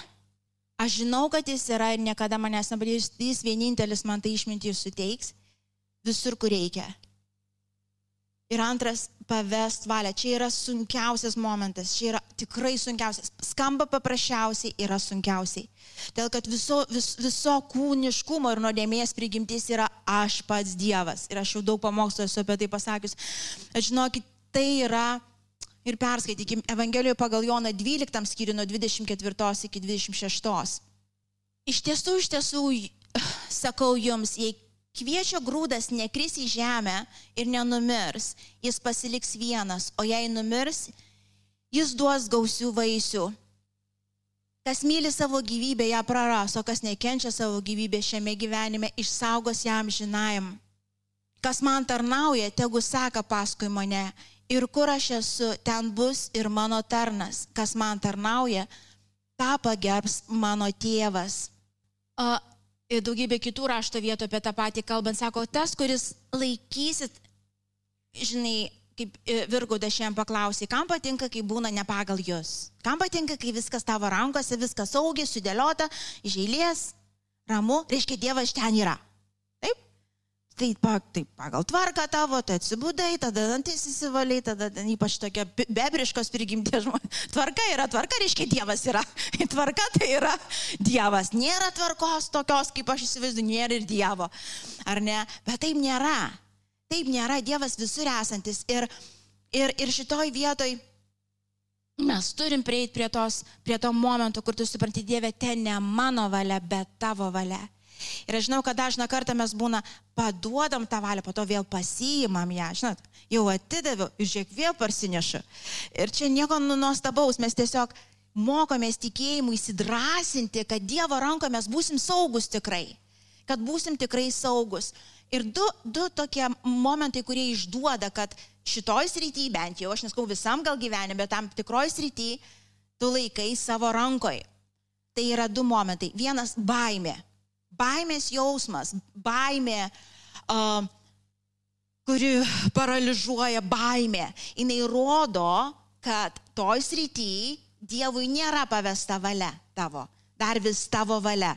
Aš žinau, kad jis yra ir niekada manęs nepadės. Jis vienintelis man tai išmintį suteiks visur, kur reikia. Ir antras, pavest valią. Čia yra sunkiausias momentas, čia yra tikrai sunkiausias. Skamba paprasčiausiai, yra sunkiausiai. Dėl kad viso, vis, viso kūniškumo ir nuodėmės prigimtis yra aš pats Dievas. Ir aš jau daug pamokslų esu apie tai pasakius. Aš žinokit, tai yra ir perskaitykim Evangelijoje pagal Joną 12 skyrių nuo 24 iki 26. Iš tiesų, iš tiesų, sakau jums, jei Kviečio grūdas nekris į žemę ir nenumirs, jis pasiliks vienas, o jei numirs, jis duos gausių vaisių. Kas myli savo gyvybę, ją praras, o kas nekenčia savo gyvybę šiame gyvenime, išsaugos jam žinajam. Kas man tarnauja, tegu seka paskui mane. Ir kur aš esu, ten bus ir mano tarnas. Kas man tarnauja, tą pagerbs mano tėvas. A, ir daugybė kitų rašto vietų apie tą patį kalbant, sako, tas, kuris laikysit, žinai, kaip e, Virgaudas šiandien paklausė, kam patinka, kai būna ne pagal jūs? Kam patinka, kai viskas tavo rankose, viskas saugiai, sudėliota, iš eilės, ramu, reiškia, Dievas ten yra. Tai, tai pagal tvarką tavo, tai atsibūdai, tada dantis įsivaliai, tada ypač tokia bebriškos prigimties žmonės. Tvarka yra tvarka, reiškia Dievas yra. Tvarka tai yra Dievas. Nėra tvarkos tokios, kaip aš įsivaizduoju, nėra ir Dievo. Ar ne? Bet taip nėra. Taip nėra Dievas visur esantis. Ir, ir, ir šitoj vietoj mes turim prieiti prie, tos, prie to momento, kur tu supranti, Dieve, ten ne mano valia, bet tavo valia. Ir aš žinau, kad dažną kartą mes būna paduodam tą valią, po to vėl pasiimam ją, žinot, jau atidaviau žiūrėk vėl parsinešu. Ir čia nieko nu, nuostabaus, mes tiesiog mokomės tikėjimu įsidrasinti, kad Dievo ranko mes būsim saugus tikrai, kad būsim tikrai saugus. Ir du, du tokie momentai, kurie išduoda, kad šitoj srity, bent jau aš neskau visam gal gyvenime, bet tam tikroj srity, tu laikai savo rankoje. Tai yra du momentai. Vienas - baimė baimės jausmas, baimė, uh, kuri paralyžiuoja baimė, jinai rodo, kad toj srity Dievui nėra pavesta valia tavo, dar vis tavo valia.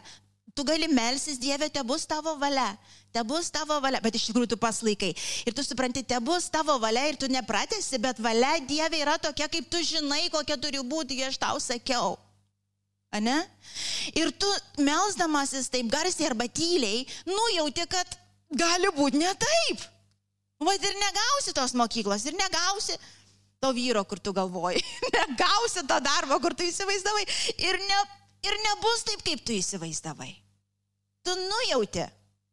Tu gali melsis Dieve, te bus tavo valia, te bus tavo valia, bet iš tikrųjų tu paslaikai. Ir tu supranti, te bus tavo valia ir tu nepratesi, bet valia Dieve yra tokia, kaip tu žinai, kokia turi būti, aš tau sakiau. Ane? Ir tu melzdamasis taip garsiai arba tyliai, nujauti, kad gali būti ne taip. Vat ir negausi tos mokyklos, ir negausi to vyro, kur tu galvoji, negausi to darbo, kur tu įsivaizdavai, ir, ne, ir nebus taip, kaip tu įsivaizdavai. Tu nujauti.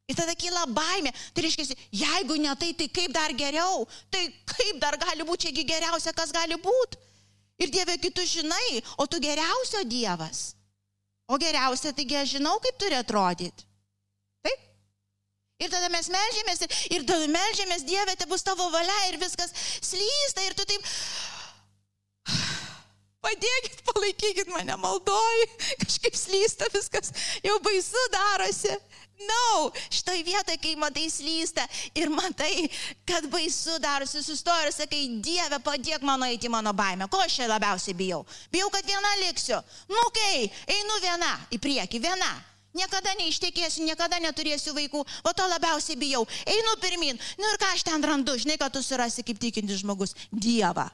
Ir tada kyla baimė. Tai reiškia, jeigu ne tai, tai kaip dar geriau? Tai kaip dar gali būti, čiagi geriausia, kas gali būti? Ir Dieve, kitus žinai, o tu geriausio Dievas. O geriausia, taigi aš žinau, kaip turi atrodyti. Taip? Ir tada mes melžiamės ir, tada melžiamės, Dieve, tai bus tavo valia ir viskas slysta ir tu taip... Padėkit, palaikykit mane maldoj, kažkaip slysta viskas, jau baisu darosi. No, šitoj vietoje, kai matai slysta ir matai, kad baisu darosi, sustoji ir sakai, Dieve, padėk man eiti mano baimę. Ko aš čia labiausiai bijau? Bijau, kad viena liksiu. Nu, kai, einu viena į priekį, viena. Niekada neištekėsiu, niekada neturėsiu vaikų, o to labiausiai bijau. Einu pirmin. Nu ir ką aš ten randu, žinai, kad tu surasi kaip tikintis žmogus. Dievą.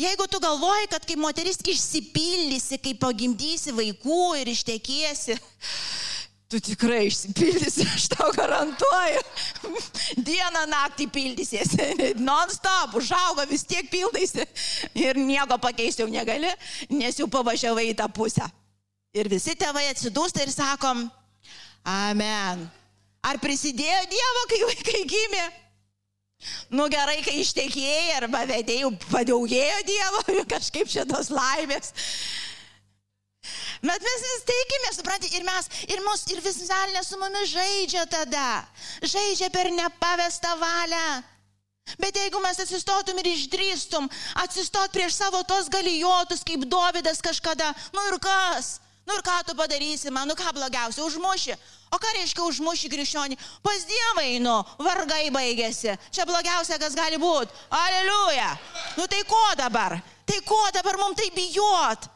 Jeigu tu galvoji, kad kaip moteris išsipildysi, kai pagimdysi vaikų ir ištekėsi, tu tikrai išsipildysi, aš tau garantuoju. Dieną naktį pildysiesi, non-stop, užauga vis tiek pildaisi ir nieko pakeisti jau negali, nes jau pavažiavai į tą pusę. Ir visi tėvai atsidūsta ir sakom, amen. Ar prisidėjo Dievo, kai vaikai gimė? Nu gerai, kai ištekėjai arba vedėjų padaugėjo Dievo, kažkaip šitos laimės. Bet mes vis teikime, suprantate, ir mes, ir mus, ir vis velnė su mumis žaidžia tada. Žaidžia per nepavestą valią. Bet jeigu mes atsistotum ir išdrįstum, atsistot prieš savo tos galijotus, kaip Dovydas kažkada, nu ir kas? Nu ir ką tu padarysi, man, nu ką blogiausia, užmuši. O ką reiškia užmuši krikščionį? Pas Dievą einu, vargai baigėsi. Čia blogiausia, kas gali būti. Aleliuja. Nu tai ko dabar? Tai ko dabar mums tai bijot?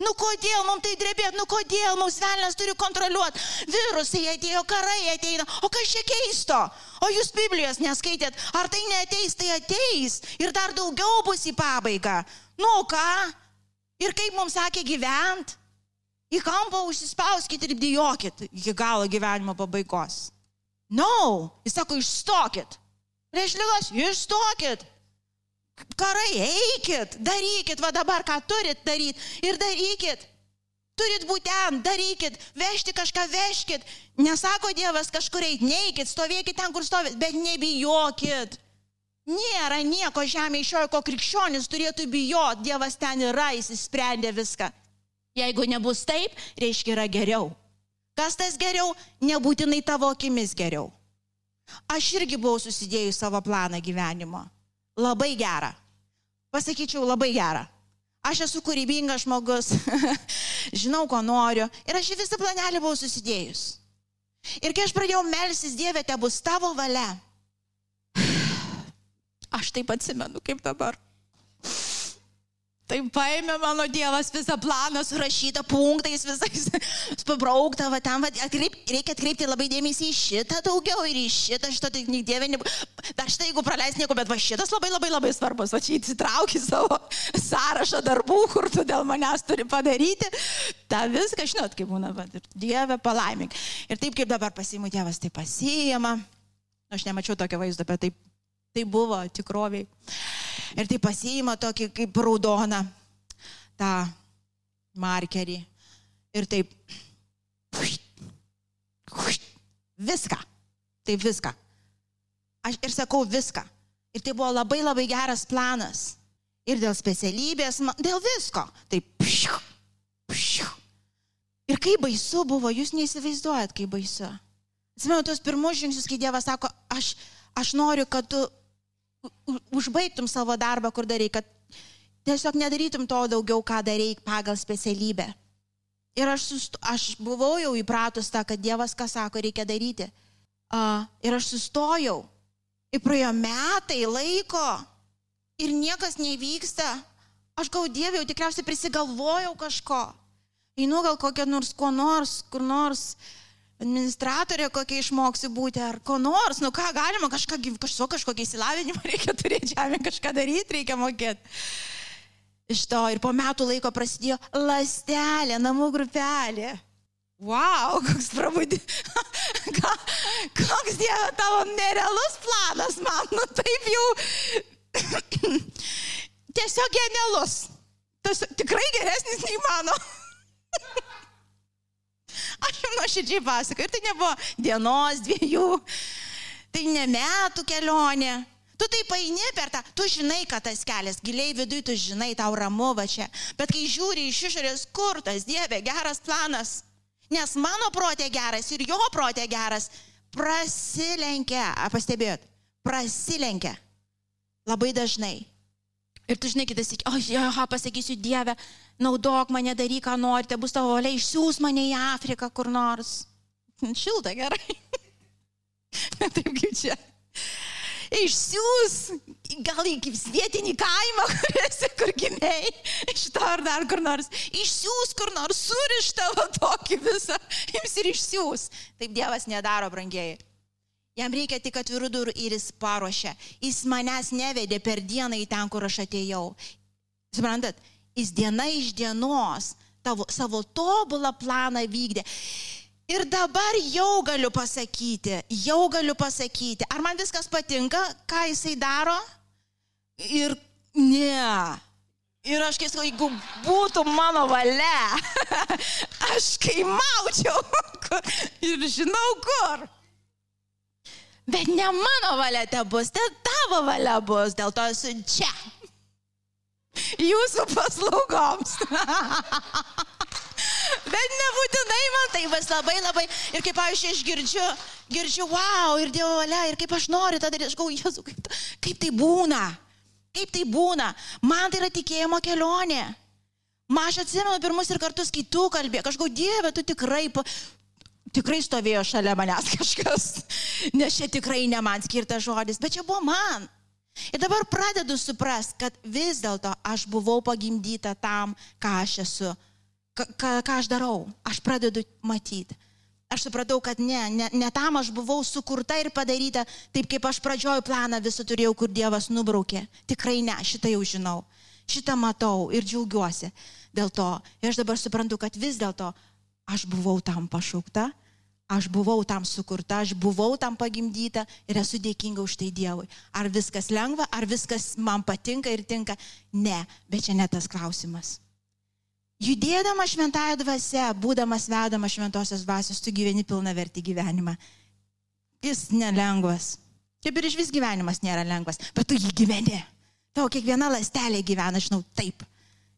Nu kodėl mums tai drebėt, nu kodėl mums velnas turi kontroliuoti. Virusai atėjo, karai ateina, o kas čia keisto? O jūs Biblijos neskaitėt, ar tai neteis, tai ateis ir dar daugiau bus į pabaigą. Nu ką? Ir kaip mums sakė gyvent? Į kampą užsispauskit ir bijokit iki galo gyvenimo pabaigos. No, jis sako, išstokit. Prieš lygas, išstokit. Karai, eikit, darykit, va dabar ką turit daryti ir darykit. Turit būti ten, darykit, vežti kažką, vežkit. Nesako Dievas kažkur eiti, neikit, stovėkit ten, kur stovėt, bet nebijokit. Nėra nieko žemėje iš jo, ko krikščionis turėtų bijoti, Dievas ten yra, jis įsprendė viską. Jeigu nebus taip, reiškia yra geriau. Kas tas geriau? Nebūtinai tavo akimis geriau. Aš irgi buvau susidėjus savo planą gyvenimo. Labai gerą. Pasakyčiau, labai gerą. Aš esu kūrybingas žmogus, žinau, ko noriu. Ir aš visą planelį buvau susidėjus. Ir kai aš pradėjau melsis Dievė, te bus tavo valia. Aš taip atsimenu, kaip dabar. Tai paėmė mano Dievas visą planą, surašytą punktais visais, pabraukta, va ten, va, atkreip, reikia atkreipti labai dėmesį į šitą daugiau ir į šitą, šitą, tai Dieve, ne, dar šitą, jeigu praleis nieko, bet va šitas labai labai labai svarbus, va čia įsitrauki savo sąrašą darbų, kur tu dėl manęs turi padaryti, tą viską, žinot, kaip būna, va, Dieve, palaimink. Ir taip kaip dabar pasiimu Dievas, tai pasiima, aš nemačiau tokio vaizdo, bet taip, tai buvo tikroviai. Ir tai pasiima tokį kaip raudoną tą markerį. Ir taip. Viską. Tai viską. Aš ir sakau viską. Ir tai buvo labai labai geras planas. Ir dėl specialybės, dėl visko. Taip. Ir kaip baisu buvo, jūs neįsivaizduojat, kaip baisu. Atsimenu tos pirmus žingsnius, kai Dievas sako, aš, aš noriu, kad tu užbaigtum savo darbą, kur darai, kad tiesiog nedarytum to daugiau, ką darai pagal specialybę. Ir aš, susto, aš buvau jau įpratus tą, kad Dievas ką sako, reikia daryti. Uh, ir aš sustojau. Ir praėjo metai laiko. Ir niekas nevyksta. Aš gal Dievė jau tikriausiai prisigalvojau kažko. Einu gal kokią nors, ko nors, kur nors administratorė kokia išmoksiu būti, ar ko nors, nu ką galima, kažką, kažko, kažkokį įsilavinimą reikia turėti žemė, kažką daryti reikia mokėti. Iš to ir po metų laiko prasidėjo lastelė, namų grupelė. Wow, koks prabudi. koks Dievo tavo nerealus planas, man, nu taip jau. Tiesiog genialus. Tas tikrai geresnis nei mano. Nuoširdžiai pasakoju. Ir tai nebuvo dienos, dviejų, tai ne metų kelionė. Tu tai paini per tą, tu žinai, kad tas kelias, giliai viduje tu žinai, tau ramu va čia. Bet kai žiūri iš išorės, kur tas Dieve, geras planas, nes mano protė geras ir jo protė geras, prasilenkia, pastebėjot, prasilenkia labai dažnai. Ir tu žinai, kitas, o, oh, ja, pasakysiu Dievę, naudok mane, daryk, ką norite, bus tavo valia, išsiūs mane į Afriką kur nors. Šilta gerai. Taip kaip čia. išsiūs, gal į vietinį kaimą, kuriuose, kur gimiai, iš to ar dar kur nors, išsiūs kur nors, suriš tavo tokį visą, jums ir išsiūs. Taip Dievas nedaro, brangiai. Jam reikia tik atvirų durų ir jis paruošia. Jis manęs nevedė per dieną į ten, kur aš atėjau. Suprantat, jis diena iš dienos tavo, savo tobulą planą vykdė. Ir dabar jau galiu pasakyti, jau galiu pasakyti, ar man viskas patinka, ką jisai daro? Ir ne. Ir aš kai sakau, jeigu būtų mano valia, aš kai maučiau ir žinau kur. Bet ne mano valia te bus, te tavo valia bus, dėl to esu čia. Jūsų paslaugoms. Bet nebūtinai man tai bus labai labai. Ir kaip, pavyzdžiui, aš girdžiu, girdžiu, wow, ir Dievo valia, ir kaip aš noriu tą daryti, aš galvoju, Jėzu, kaip, kaip tai būna. Kaip tai būna. Man tai yra tikėjimo kelionė. Man aš atsimenu pirmus ir kartus, kai tu kalbė, kažko Dieve, tu tikrai, tikrai stovėjo šalia manęs kažkas. Nes čia tikrai ne man skirtas žodis, bet čia buvo man. Ir dabar pradedu suprasti, kad vis dėlto aš buvau pagimdyta tam, ką aš esu ką, ką aš darau. Aš pradedu matyti. Aš supratau, kad ne, ne, ne tam aš buvau sukurta ir padaryta taip, kaip aš pradžioj planą visą turėjau, kur Dievas nubraukė. Tikrai ne, šitą jau žinau. Šitą matau ir džiaugiuosi dėl to. Ir aš dabar suprantu, kad vis dėlto aš buvau tam pašaukta, aš buvau tam sukurta, aš buvau tam pagimdyta ir esu dėkinga už tai Dievui. Ar viskas lengva, ar viskas man patinka ir tinka? Ne, bet čia ne tas klausimas. Judėdama šventąją dvasę, būdamas vedama šventosios dvasios, tu gyveni pilna verti gyvenimą. Jis nelengvas. Kaip ir iš vis gyvenimas nėra lengvas, bet tu jį gyveni. Tavo kiekviena lastelė gyvena, žinau, taip.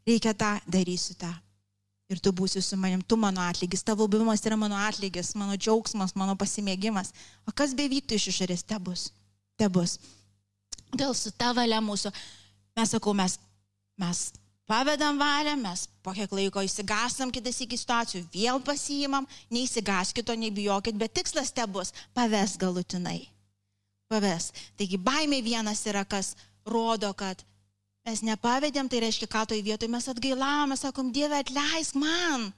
Reikia tą, darysiu tą. Ir tu būsi su manim, tu mano atlygis, tavo buvimas yra mano atlygis, mano džiaugsmas, mano pasimėgimas. O kas bevyktų iš išorės, te bus. Te bus. Dėl su ta valia mūsų, mes sakau, mes, mes pavedam valią, mes po kiek laiko įsigasam kitas iki situacijų, vėl pasiimam, neįsigaskito, nebijokit, bet tikslas te bus - paves galutinai. Paves. Taigi baimė vienas yra, kas rodo, kad mes nepavedėm, tai reiškia, ką toj vietoj mes atgailavome, sakom, Dieve atleisk man.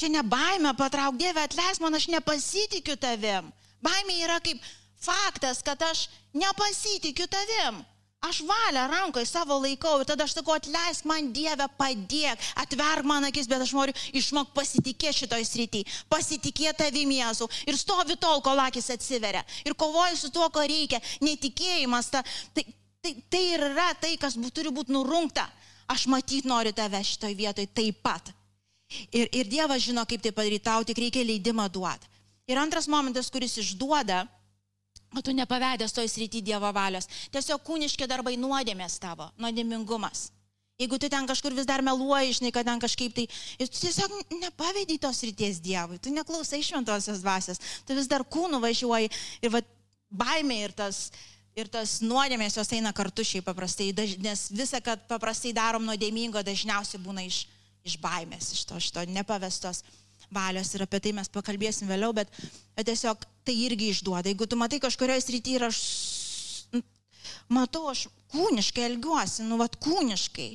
Čia ne baimė patrauk, Dieve atleisk man, aš nepasitikiu tavim. Baimė yra kaip faktas, kad aš nepasitikiu tavim. Aš valią rankoje savo laikau ir tada aš sakau, atleisk man Dievę, padėk, atverk man akis, bet aš noriu išmok pasitikėti šitoj srityje, pasitikėti tavimi Jėzau ir stovi tol, kol akis atsiveria ir kovoju su tuo, ko reikia, netikėjimas, ta, tai, tai, tai ir yra tai, kas turi būti nurungta. Aš matyt noriu tave šitoj vietoj taip pat. Ir, ir Dievas žino, kaip tai padaryti, tau tik reikia leidimą duoti. Ir antras momentas, kuris išduoda, O tu nepavedęs toj srity Dievo valios. Tiesiog kūniški darbai nuodėmės tavo, nuodėmingumas. Jeigu tu ten kažkur vis dar meluoji, žinai, kad ten kažkaip tai, tu tiesiog nepavedi tos ryties Dievui, tu neklausai šventosios dvasios, tu vis dar kūnų važiuoji ir va, baimė ir tas, ir tas nuodėmės jos eina kartu šiaip paprastai, nes visa, kad paprastai darom nuodėmingo, dažniausiai būna iš, iš baimės, iš to, iš to nepavestos valios ir apie tai mes pakalbėsim vėliau, bet, bet tiesiog tai irgi išduoda. Jeigu tu matai kažkurioje srityje ir aš matau, aš kūniškai elgiuosi, nu vat kūniškai,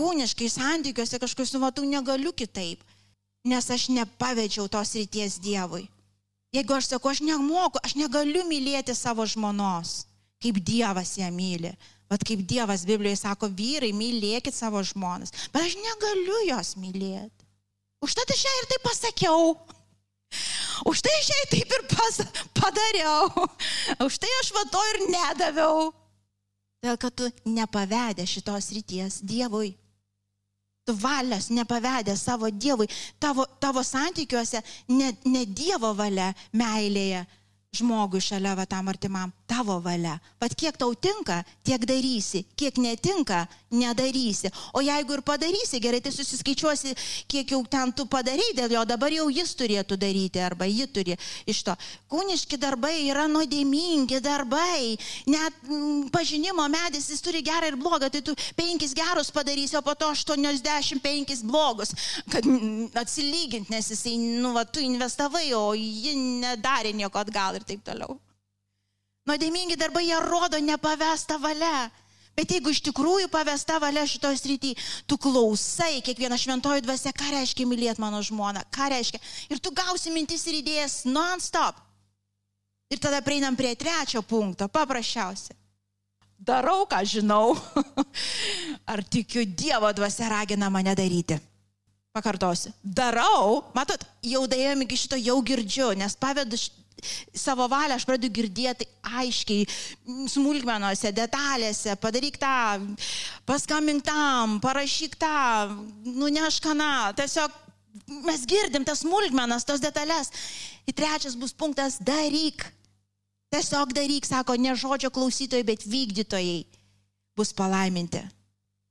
kūniškai santykiuose kažkokius, nu matau, negaliu kitaip, nes aš nepavedžiau tos ryties Dievui. Jeigu aš sakau, aš nemoku, aš negaliu mylėti savo žmonos, kaip Dievas ją myli. Vat kaip Dievas Biblijoje sako, vyrai, mylėkit savo žmonas. Bet aš negaliu jos mylėti. Užtat aš jai ir taip pasakiau. Už tai aš jai taip ir pas, padariau. Už tai aš va to ir nedaviau. Dėl kad tu nepavedė šitos ryties Dievui. Tu valios nepavedė savo Dievui. Tavo, tavo santykiuose ne, ne Dievo valia meilėje žmogui šalia va tam artimam tavo valia. Pat kiek tau tinka, tiek darysi, kiek netinka, nedarysi. O jeigu ir padarysi, gerai, tai susiskaičiuosi, kiek jau ten tu padarai dėl jo, dabar jau jis turėtų daryti arba ji turi iš to. Kūniški darbai yra nuodėmingi darbai. Net m, pažinimo medis jis turi gerą ir blogą, tai tu penkis gerus padarysi, o po to 85 blogus, kad atsilyginti, nes jisai, nu, va, tu investavai, o ji nedarė nieko atgal ir taip toliau. Nuodėmingi darbai jie rodo nepavestą valią. Bet jeigu iš tikrųjų pavesta valia šitoje srityje, tu klausai kiekvieną šventojų dvasę, ką reiškia mylėti mano žmoną, ką reiškia. Ir tu gausi mintis ir idėjas non-stop. Ir tada prieinam prie trečio punkto, paprasčiausia. Darau, ką žinau. Ar tikiu Dievo dvasia ragina mane daryti? Pakartosiu. Darau, matot, jau daėjom iki šito, jau girdžiu, nes pavedu savo valią aš pradedu girdėti aiškiai, smulkmenuose, detalėse, padaryk tą, paskambink tam, parašyk tą, nunešk kaną, tiesiog mes girdim tas smulkmenas, tos detalės. Ir trečias bus punktas - daryk. Tiesiog daryk, sako, ne žodžio klausytojai, bet vykdytojai bus palaiminti.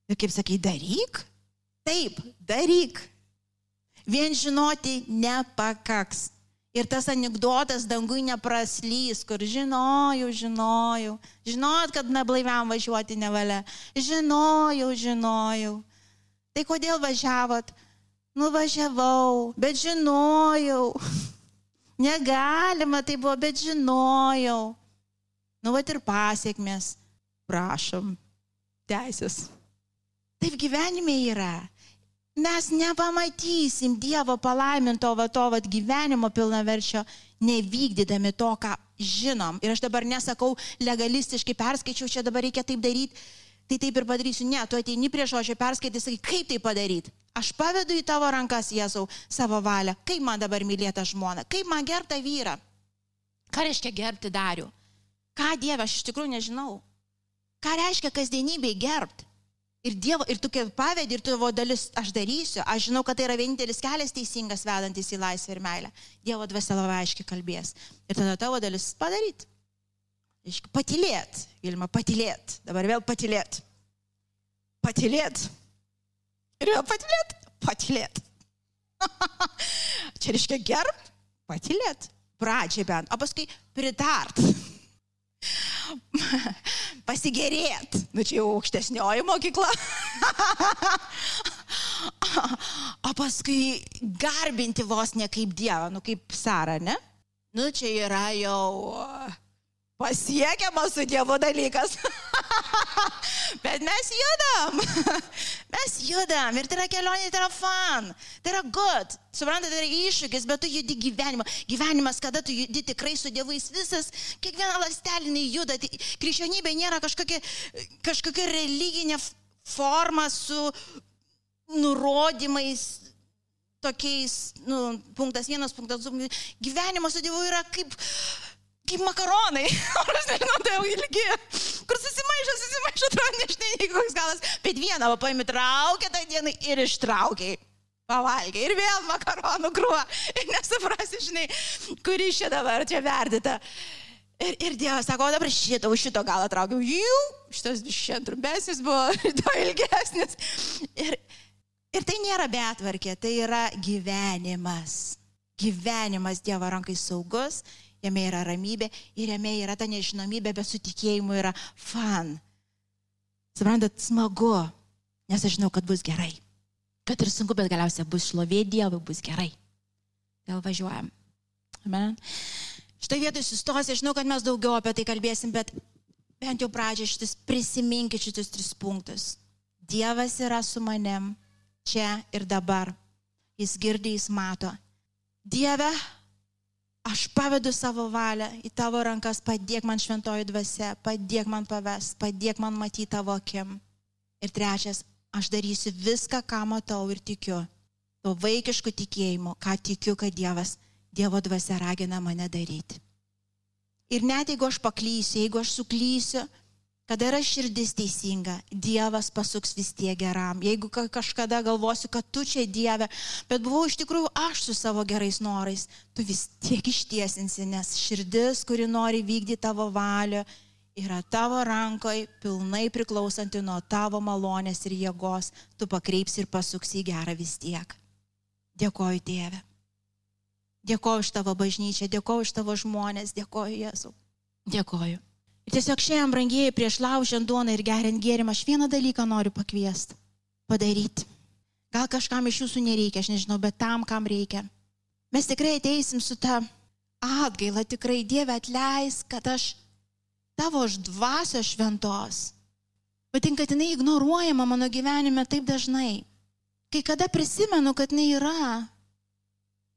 Ir kaip sakai, daryk? Taip, daryk. Vien žinoti nepakaks. Ir tas anegdotas dangui nepraslys, kur žinojau, žinojau, žinot, kad neblaiviam važiuoti nevalia. Žinojau, žinojau. Tai kodėl važiavot? Nuvažiavau, bet žinojau. Negalima tai buvo, bet žinojau. Nu, va ir pasiekmes. Prašom. Teisės. Taip gyvenime yra mes nepamatysim Dievo palaiminto va to va gyvenimo pilnaverčio, nevykdydami to, ką žinom. Ir aš dabar nesakau legalistiškai perskaičiau, čia dabar reikia taip daryti, tai taip ir padarysiu. Ne, tu ateini prie žodžio, perskaitai, sakai, kaip tai padaryti. Aš pavedu į tavo rankas, Jėzau, savo valią. Kaip man dabar mylėta žmona, kaip man gerbta vyra. Ką reiškia gerbti darių? Ką Dieve, aš iš tikrųjų nežinau. Ką reiškia kasdienybėj gerbti? Ir, dievo, ir tu pavedi, ir tavo dalis aš darysiu. Aš žinau, kad tai yra vienintelis kelias teisingas vedantis į laisvę ir meilę. Dievo dvasia labai aiškiai kalbės. Ir tada tavo dalis padaryti. Patilėt, Ilma, patilėt. Dabar vėl patilėt. Patilėt. Ir vėl patilėt. Patilėt. Čia reiškia gerb, patilėt. Pradžiai bent, o paskui pritart pasigėrėt. Nu čia jau aukštesnioji mokykla. o paskui garbinti vos ne kaip Dievą, nu kaip Sara, ne? Nu čia yra jau pasiekiamas su Dievu dalykas. Bet mes judam. Mes judam. Ir tai yra kelionė, tai yra fan. Tai yra good. Suprantate, tai yra iššūkis, bet tu judi gyvenimą. Gyvenimas, kada tu judi tikrai su Dievais visas, kiekviena lastelė juda. Tai krikščionybė nėra kažkokia, kažkokia religinė forma su nurodymais, tokiais, nu, punktas vienas, punktas du. Gyvenimas su Dievu yra kaip kaip makaronai, aš nežinau, tai jau ilgi, kur susimaišo, susimaišo, atrodo, nežinai, koks galas, bet vieną paimi traukia tą dieną ir ištraukiai. Pavalgiai ir vėl makaronų krūva. Ir nesuprasi, žinai, kuri čia dabar čia verdyta. Ir, ir Dievas sako, o dabar šitą, už šito galą traukiau. Jų, šitas šiandien trumpesnis buvo, to ilgesnis. Ir, ir tai nėra betvarkė, tai yra gyvenimas. Gyvenimas Dievo rankai saugus jame yra ramybė ir jame yra ta nežinomybė, bet su tikėjimu yra fan. Suprantat, smagu, nes aš žinau, kad bus gerai. Kad ir sunku, bet galiausiai bus šlovė Dievui, bus gerai. Vėl važiuojam. Amen. Štai vietoj sustosiu, žinau, kad mes daugiau apie tai kalbėsim, bet bent jau pradžią šitus prisiminkit šitus tris punktus. Dievas yra su manim čia ir dabar. Jis girdi, jis mato. Dieve, aš pavedu savo valią į tavo rankas, padėk man šventoji dvasia, padėk man paves, padėk man matyti tavo akim. Ir trečias, aš darysiu viską, ką matau ir tikiu. To vaikišku tikėjimu, ką tikiu, kad Dievas, Dievo dvasia ragina mane daryti. Ir net jeigu aš paklysiu, jeigu aš suklysiu, Kada yra širdis teisinga, Dievas pasuks vis tiek geram. Jeigu kažkada galvosiu, kad tu čia Dieve, bet buvau iš tikrųjų aš su savo gerais norais, tu vis tiek ištiesinsi, nes širdis, kuri nori vykdyti tavo valią, yra tavo rankoje, pilnai priklausanti nuo tavo malonės ir jėgos, tu pakreipsi ir pasuksi į gerą vis tiek. Dėkoju Dieve. Dėkoju už tavo bažnyčią, dėkoju už tavo žmonės, dėkoju Jėzau. Dėkoju. Tiesiog šiandien, brangieji, prieš laužiant duoną ir geriant gėrimą, aš vieną dalyką noriu pakviesti - padaryti. Gal kažkam iš jūsų nereikia, aš nežinau, bet tam, kam reikia. Mes tikrai ateisim su ta atgaila, tikrai Dieve atleis, kad aš tavo dvasios šventos. Patinka, kad jinai ignoruojama mano gyvenime taip dažnai. Kai kada prisimenu, kad jinai yra,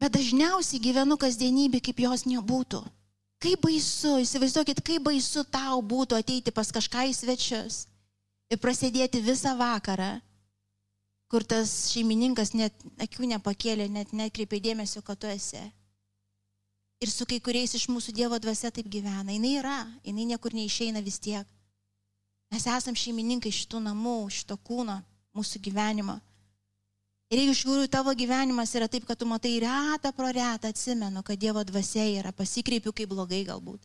bet dažniausiai gyvenu kasdienybė, kaip jos nebūtų. Kaip baisu, įsivaizduokit, kaip baisu tau būtų ateiti pas kažką į svečius ir prasidėti visą vakarą, kur tas šeimininkas net akių nepakėlė, net nekreipė dėmesio, kad tu esi. Ir su kai kuriais iš mūsų Dievo dvasia taip gyvena. Jis yra, jinai niekur neišeina vis tiek. Mes esam šeimininkai šitų namų, šito kūno, mūsų gyvenimo. Ir jeigu iš tikrųjų tavo gyvenimas yra taip, kad tu matai retą pro retą, atsimenu, kad Dievo dvasia yra, pasikreipiu kaip blogai galbūt.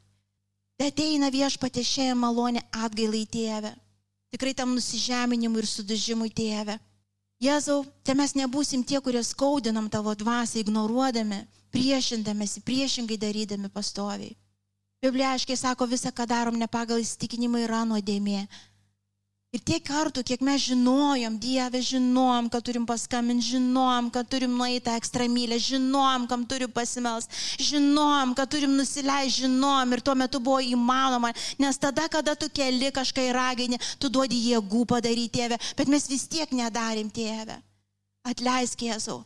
Tai ateina viešpatė šią malonę atgailai tėvę. Tikrai tam nusižeminimui ir sudužimui tėvę. Jėzau, te mes nebūsim tie, kurie skaudinam tavo dvasę, ignoruodami, priešindamėsi, priešingai darydami pastoviai. Biblija aiškiai sako, visą, ką darom ne pagal įsitikinimą yra nuodėmė. Ir tiek kartų, kiek mes žinojom, Dieve, žinojom, kad turim paskambinti, žinojom, kad turim nueiti ekstra mylę, žinojom, kam turim pasimels, žinojom, kad turim nusileisti, žinojom ir tuo metu buvo įmanoma, nes tada, kada tu keli kažką į raginį, tu duodi jėgų padaryti tėvę, bet mes vis tiek nedarim tėvę. Atleisk Jėzau.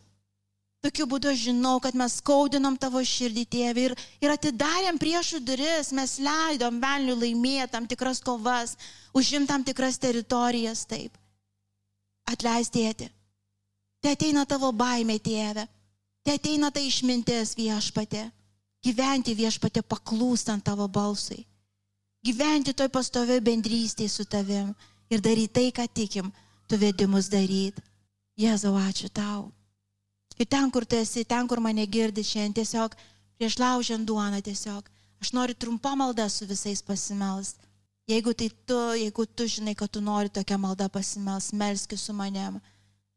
Tokiu būdu aš žinau, kad mes skaudinom tavo širdį, tėvė, ir, ir atidarėm priešų duris, mes leidom velnių laimėti tam tikras kovas, užim tam tikras teritorijas, taip. Atleistėti. Te ateina tavo baimė, tėvė. Te ateina ta išmintis viešpatė. Gyventi viešpatė paklūstant tavo balsui. Gyventi toj pastovioj bendrystėje su tavim ir daryti tai, ką tikim, tu vedimus daryti. Jėzau, ačiū tau. Ir ten, kur tu esi, ten, kur mane girdi šiandien, tiesiog prieš laužiant duoną tiesiog. Aš noriu trumpą maldą su visais pasimels. Jeigu tai tu, jeigu tu žinai, kad tu nori tokią maldą pasimels, melski su manim.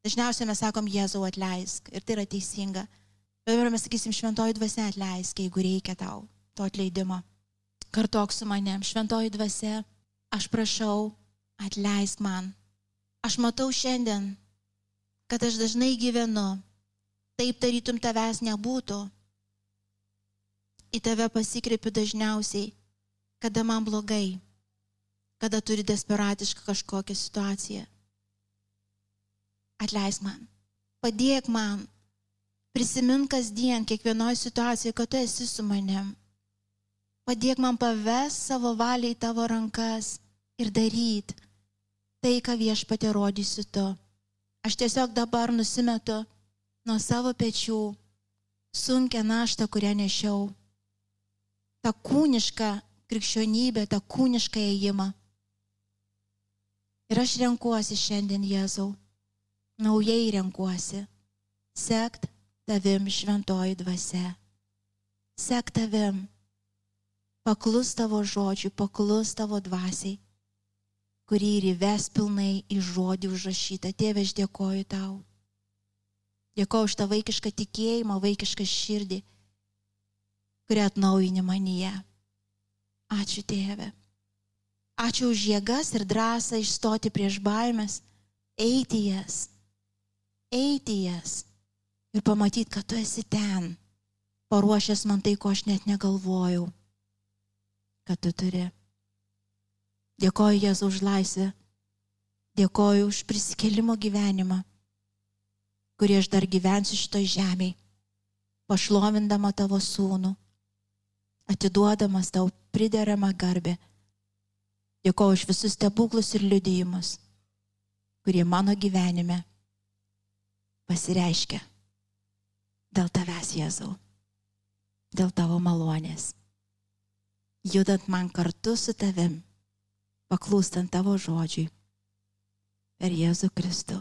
Dažniausiai mes sakom, Jėzau atleisk. Ir tai yra teisinga. Bet dabar mes sakysim, šventoji dvasia atleisk, jeigu reikia tau to atleidimo. Kartok su manim, šventoji dvasia, aš prašau, atleisk man. Aš matau šiandien, kad aš dažnai gyvenu taip tarytum tavęs nebūtų. Į tave pasikreipiu dažniausiai, kada man blogai, kada turi desperatišką kažkokią situaciją. Atleis man, padėk man, prisimink kasdien, kiekvienoje situacijoje, kad tu esi su manim. Padėk man paves savo valiai tavo rankas ir daryt tai, ką viešpatė rodysiu tu. Aš tiesiog dabar nusimetu nuo savo pečių sunkę naštą, kurią nešiau. Ta kūniška krikščionybė, ta kūniška įėjimą. Ir aš renkuosi šiandien Jėzau, naujai renkuosi, sekt tavim šventoji dvasia, sekt tavim, paklus tavo žodžiui, paklus tavo dvasiai, kurį ir įves pilnai į žodį užrašytą. Tėve, aš dėkoju tau. Dėkoju už tą vaikišką tikėjimą, vaikišką širdį, kurią atnaujini manyje. Ačiū Tėve. Ačiū už jėgas ir drąsą išstoti prieš baimės, eiti jas, eiti jas ir pamatyti, kad tu esi ten, paruošęs man tai, ko aš net negalvojau, kad tu turi. Dėkoju Jėzu už laisvę, dėkoju už prisikelimo gyvenimą kurį aš dar gyvensiu šitoj žemėje, pašlovindama tavo sūnų, atiduodamas tau prideramą garbę. Dėkoju už visus stebuklus ir liudijimus, kurie mano gyvenime pasireiškia dėl tavęs, Jėzau, dėl tavo malonės, judant man kartu su tavim, paklūstant tavo žodžiui per Jėzų Kristų.